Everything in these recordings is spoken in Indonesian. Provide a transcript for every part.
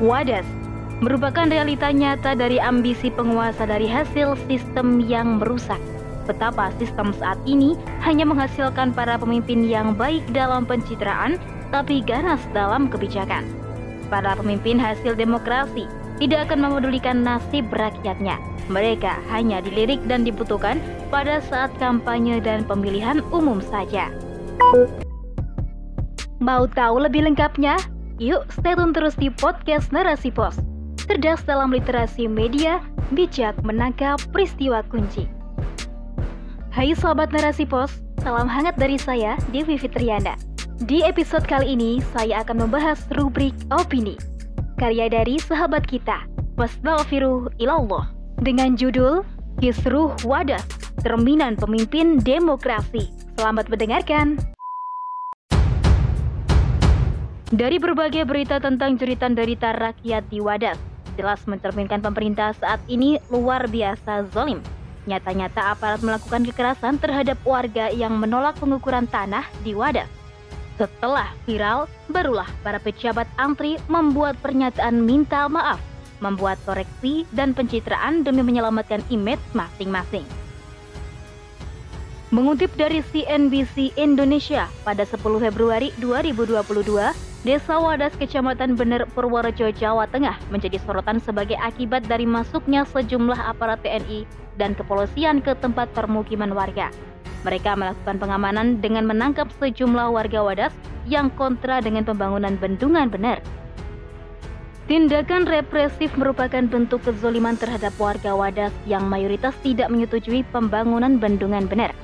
Wadas merupakan realita nyata dari ambisi penguasa dari hasil sistem yang merusak. Betapa sistem saat ini hanya menghasilkan para pemimpin yang baik dalam pencitraan, tapi ganas dalam kebijakan. Para pemimpin hasil demokrasi tidak akan memedulikan nasib rakyatnya. Mereka hanya dilirik dan dibutuhkan pada saat kampanye dan pemilihan umum saja. Mau tahu lebih lengkapnya? Yuk stay tune terus di podcast Narasi Pos. Cerdas dalam literasi media, bijak menangkap peristiwa kunci. Hai sobat Narasi Pos, salam hangat dari saya, Devi Fitriana. Di episode kali ini, saya akan membahas rubrik opini. Karya dari sahabat kita, Wasbaghfiruh ilallah. Dengan judul, Kisruh Wadah, Cerminan Pemimpin Demokrasi. Selamat mendengarkan. Dari berbagai berita tentang jeritan derita rakyat di Wadas, jelas mencerminkan pemerintah saat ini luar biasa zolim. Nyata-nyata aparat melakukan kekerasan terhadap warga yang menolak pengukuran tanah di Wadas. Setelah viral, barulah para pejabat antri membuat pernyataan minta maaf, membuat koreksi dan pencitraan demi menyelamatkan image masing-masing. Mengutip dari CNBC Indonesia pada 10 Februari 2022, Desa Wadas Kecamatan Bener Purworejo, Jawa Tengah menjadi sorotan sebagai akibat dari masuknya sejumlah aparat TNI dan kepolisian ke tempat permukiman warga. Mereka melakukan pengamanan dengan menangkap sejumlah warga Wadas yang kontra dengan pembangunan bendungan Bener. Tindakan represif merupakan bentuk kezoliman terhadap warga Wadas yang mayoritas tidak menyetujui pembangunan bendungan Bener.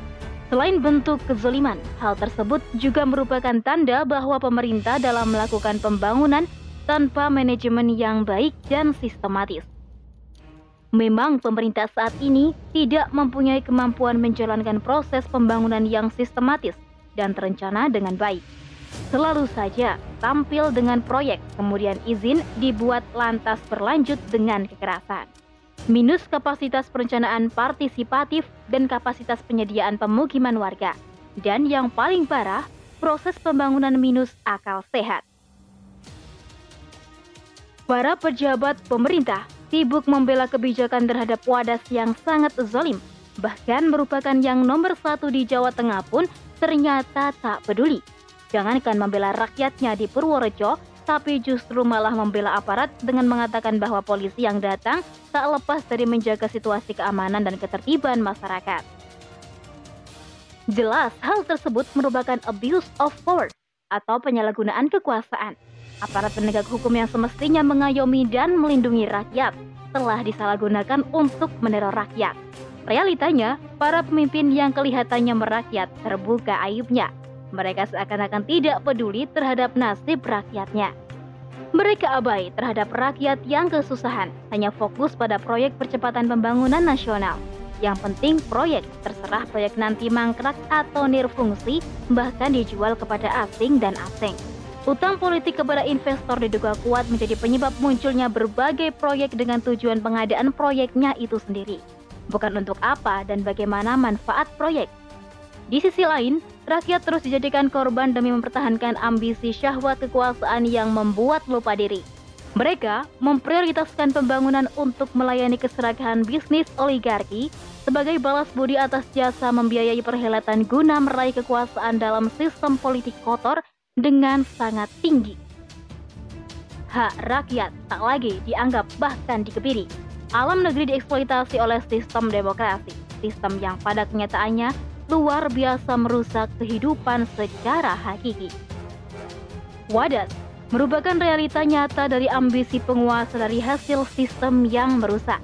Selain bentuk kezoliman, hal tersebut juga merupakan tanda bahwa pemerintah dalam melakukan pembangunan tanpa manajemen yang baik dan sistematis. Memang pemerintah saat ini tidak mempunyai kemampuan menjalankan proses pembangunan yang sistematis dan terencana dengan baik. Selalu saja tampil dengan proyek, kemudian izin dibuat lantas berlanjut dengan kekerasan minus kapasitas perencanaan partisipatif dan kapasitas penyediaan pemukiman warga. Dan yang paling parah, proses pembangunan minus akal sehat. Para pejabat pemerintah sibuk membela kebijakan terhadap wadas yang sangat zolim, bahkan merupakan yang nomor satu di Jawa Tengah pun ternyata tak peduli. Jangankan membela rakyatnya di Purworejo, tapi justru malah membela aparat dengan mengatakan bahwa polisi yang datang tak lepas dari menjaga situasi keamanan dan ketertiban masyarakat. Jelas, hal tersebut merupakan abuse of force atau penyalahgunaan kekuasaan. Aparat penegak hukum yang semestinya mengayomi dan melindungi rakyat telah disalahgunakan untuk meneror rakyat. Realitanya, para pemimpin yang kelihatannya merakyat terbuka aibnya mereka seakan-akan tidak peduli terhadap nasib rakyatnya. Mereka abai terhadap rakyat yang kesusahan, hanya fokus pada proyek percepatan pembangunan nasional. Yang penting proyek, terserah proyek nanti mangkrak atau nirfungsi, bahkan dijual kepada asing dan asing. Utang politik kepada investor diduga kuat menjadi penyebab munculnya berbagai proyek dengan tujuan pengadaan proyeknya itu sendiri. Bukan untuk apa dan bagaimana manfaat proyek. Di sisi lain, rakyat terus dijadikan korban demi mempertahankan ambisi syahwat kekuasaan yang membuat lupa diri. Mereka memprioritaskan pembangunan untuk melayani keserakahan bisnis oligarki sebagai balas budi atas jasa membiayai perhelatan guna meraih kekuasaan dalam sistem politik kotor dengan sangat tinggi. Hak rakyat tak lagi dianggap bahkan dikebiri. Alam negeri dieksploitasi oleh sistem demokrasi, sistem yang pada kenyataannya luar biasa merusak kehidupan secara hakiki. Wadas merupakan realita nyata dari ambisi penguasa dari hasil sistem yang merusak.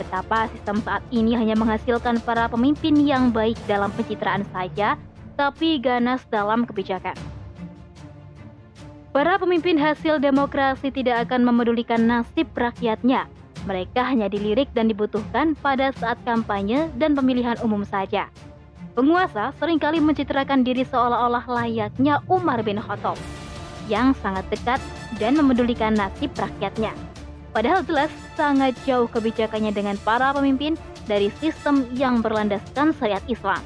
Betapa sistem saat ini hanya menghasilkan para pemimpin yang baik dalam pencitraan saja, tapi ganas dalam kebijakan. Para pemimpin hasil demokrasi tidak akan memedulikan nasib rakyatnya. Mereka hanya dilirik dan dibutuhkan pada saat kampanye dan pemilihan umum saja. Penguasa sering kali mencitrakan diri seolah-olah layaknya Umar bin Khattab yang sangat dekat dan memedulikan nasib rakyatnya. Padahal jelas sangat jauh kebijakannya dengan para pemimpin dari sistem yang berlandaskan syariat Islam.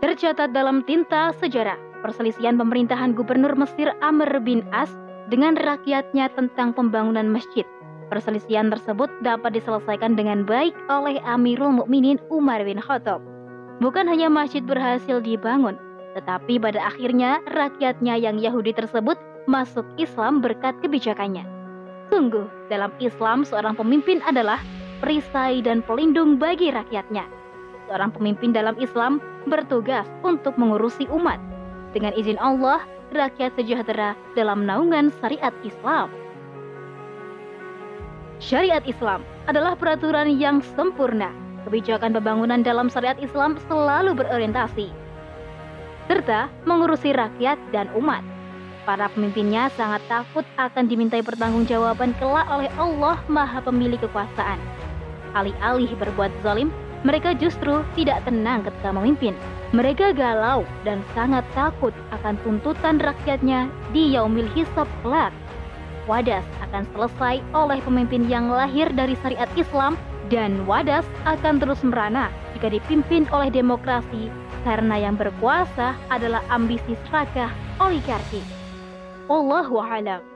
Tercatat dalam tinta sejarah, perselisihan pemerintahan Gubernur Mesir Amr bin As dengan rakyatnya tentang pembangunan masjid. Perselisihan tersebut dapat diselesaikan dengan baik oleh Amirul Mukminin Umar bin Khattab. Bukan hanya masjid berhasil dibangun, tetapi pada akhirnya rakyatnya yang Yahudi tersebut masuk Islam berkat kebijakannya. Sungguh, dalam Islam seorang pemimpin adalah perisai dan pelindung bagi rakyatnya. Seorang pemimpin dalam Islam bertugas untuk mengurusi umat. Dengan izin Allah, rakyat sejahtera dalam naungan syariat Islam. Syariat Islam adalah peraturan yang sempurna. Kebijakan pembangunan dalam syariat Islam selalu berorientasi serta mengurusi rakyat dan umat. Para pemimpinnya sangat takut akan dimintai pertanggungjawaban kelak oleh Allah Maha Pemilik Kekuasaan. Alih-alih berbuat zalim, mereka justru tidak tenang ketika memimpin. Mereka galau dan sangat takut akan tuntutan rakyatnya di yaumil hisab kelak. Wadas akan selesai oleh pemimpin yang lahir dari syariat Islam dan Wadas akan terus merana jika dipimpin oleh demokrasi karena yang berkuasa adalah ambisi serakah oligarki. Wallahu a'lam.